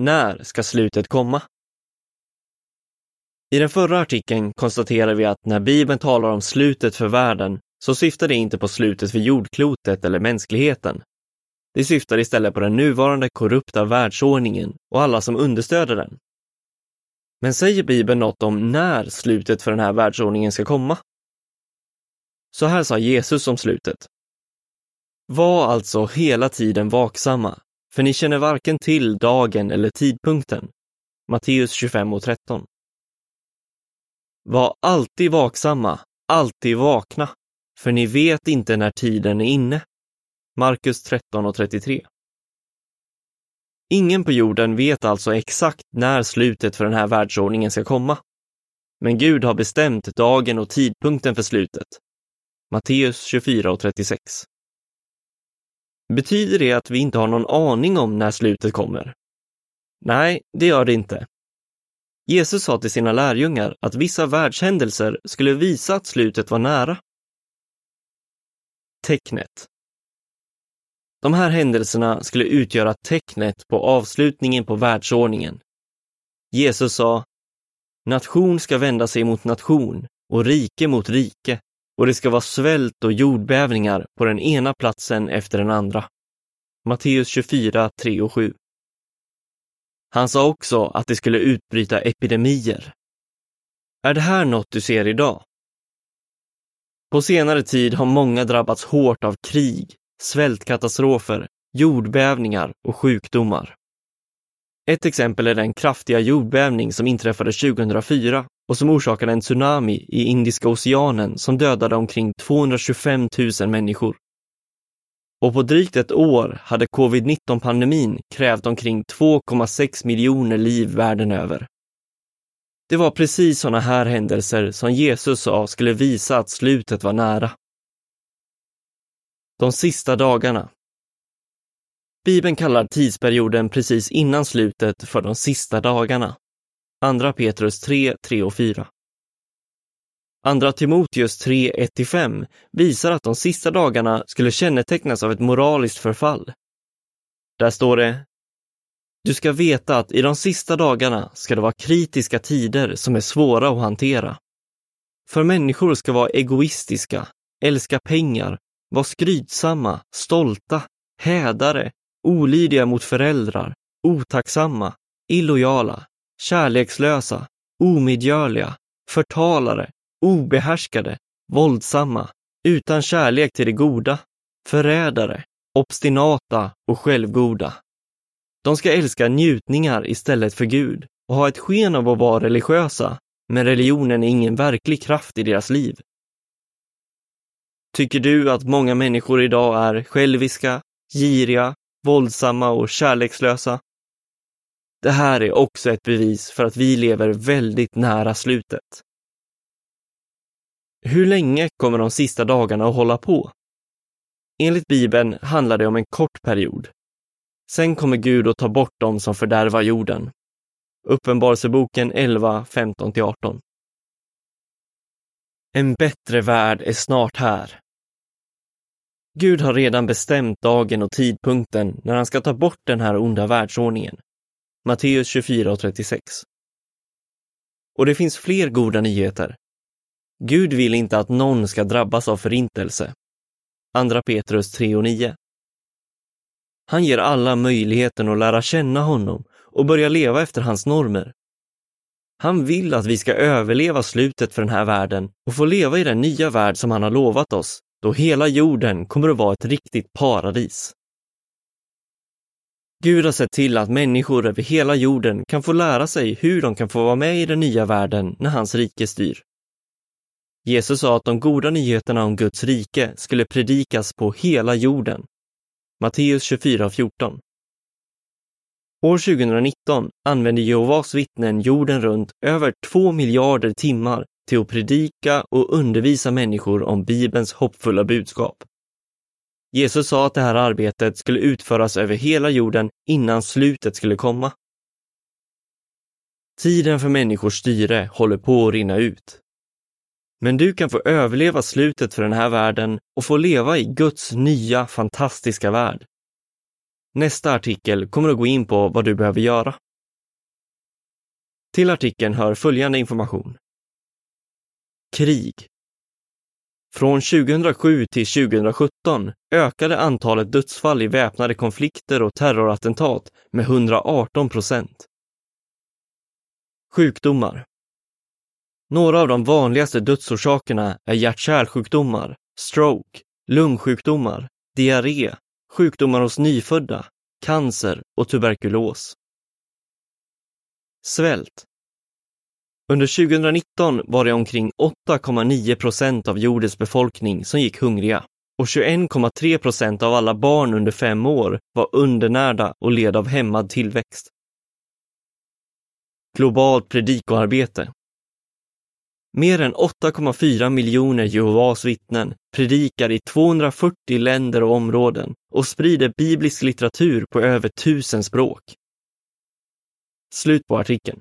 När ska slutet komma? I den förra artikeln konstaterar vi att när Bibeln talar om slutet för världen så syftar det inte på slutet för jordklotet eller mänskligheten. Det syftar istället på den nuvarande korrupta världsordningen och alla som understöder den. Men säger Bibeln något om när slutet för den här världsordningen ska komma? Så här sa Jesus om slutet. Var alltså hela tiden vaksamma, för ni känner varken till dagen eller tidpunkten. Matteus 25 och 13. Var alltid vaksamma, alltid vakna, för ni vet inte när tiden är inne. Markus 13 och 33. Ingen på jorden vet alltså exakt när slutet för den här världsordningen ska komma. Men Gud har bestämt dagen och tidpunkten för slutet. Matteus 24 och 36. Betyder det att vi inte har någon aning om när slutet kommer? Nej, det gör det inte. Jesus sa till sina lärjungar att vissa världshändelser skulle visa att slutet var nära. Tecknet De här händelserna skulle utgöra tecknet på avslutningen på världsordningen. Jesus sa, nation ska vända sig mot nation och rike mot rike och det ska vara svält och jordbävningar på den ena platsen efter den andra. Matteus 24, 3 och 7. Han sa också att det skulle utbryta epidemier. Är det här något du ser idag? På senare tid har många drabbats hårt av krig, svältkatastrofer, jordbävningar och sjukdomar. Ett exempel är den kraftiga jordbävning som inträffade 2004 och som orsakade en tsunami i Indiska oceanen som dödade omkring 225 000 människor. Och på drygt ett år hade covid-19-pandemin krävt omkring 2,6 miljoner liv världen över. Det var precis sådana här händelser som Jesus sa skulle visa att slutet var nära. De sista dagarna. Bibeln kallar tidsperioden precis innan slutet för de sista dagarna. Andra Petrus 3, 3 och 4. Andra Timoteus 3, 1-5 visar att de sista dagarna skulle kännetecknas av ett moraliskt förfall. Där står det Du ska veta att i de sista dagarna ska det vara kritiska tider som är svåra att hantera. För människor ska vara egoistiska, älska pengar, vara skrytsamma, stolta, hädare, olydiga mot föräldrar, otacksamma, illojala, kärlekslösa, omedgörliga, förtalare, obehärskade, våldsamma, utan kärlek till det goda, förrädare, obstinata och självgoda. De ska älska njutningar istället för Gud och ha ett sken av att vara religiösa, men religionen är ingen verklig kraft i deras liv. Tycker du att många människor idag är själviska, giriga, våldsamma och kärlekslösa? Det här är också ett bevis för att vi lever väldigt nära slutet. Hur länge kommer de sista dagarna att hålla på? Enligt Bibeln handlar det om en kort period. Sen kommer Gud att ta bort dem som fördärvar jorden. Uppenbarelseboken 11, 15-18. En bättre värld är snart här. Gud har redan bestämt dagen och tidpunkten när han ska ta bort den här onda världsordningen. Matteus 24 och 36. Och det finns fler goda nyheter. Gud vill inte att någon ska drabbas av förintelse. Andra Petrus 3 och 9. Han ger alla möjligheten att lära känna honom och börja leva efter hans normer. Han vill att vi ska överleva slutet för den här världen och få leva i den nya värld som han har lovat oss, då hela jorden kommer att vara ett riktigt paradis. Gud har sett till att människor över hela jorden kan få lära sig hur de kan få vara med i den nya världen när hans rike styr. Jesus sa att de goda nyheterna om Guds rike skulle predikas på hela jorden. Matteus 24.14. År 2019 använde Jehovas vittnen jorden runt över två miljarder timmar till att predika och undervisa människor om Bibelns hoppfulla budskap. Jesus sa att det här arbetet skulle utföras över hela jorden innan slutet skulle komma. Tiden för människors styre håller på att rinna ut. Men du kan få överleva slutet för den här världen och få leva i Guds nya fantastiska värld. Nästa artikel kommer att gå in på vad du behöver göra. Till artikeln hör följande information. Krig. Från 2007 till 2017 ökade antalet dödsfall i väpnade konflikter och terrorattentat med 118 procent. Sjukdomar. Några av de vanligaste dödsorsakerna är hjärt-kärlsjukdomar, stroke, lungsjukdomar, diarré, sjukdomar hos nyfödda, cancer och tuberkulos. Svält. Under 2019 var det omkring 8,9 procent av jordens befolkning som gick hungriga och 21,3 procent av alla barn under fem år var undernärda och led av hämmad tillväxt. Globalt predikoarbete. Mer än 8,4 miljoner Jehovas vittnen predikar i 240 länder och områden och sprider biblisk litteratur på över tusen språk. Slut på artikeln.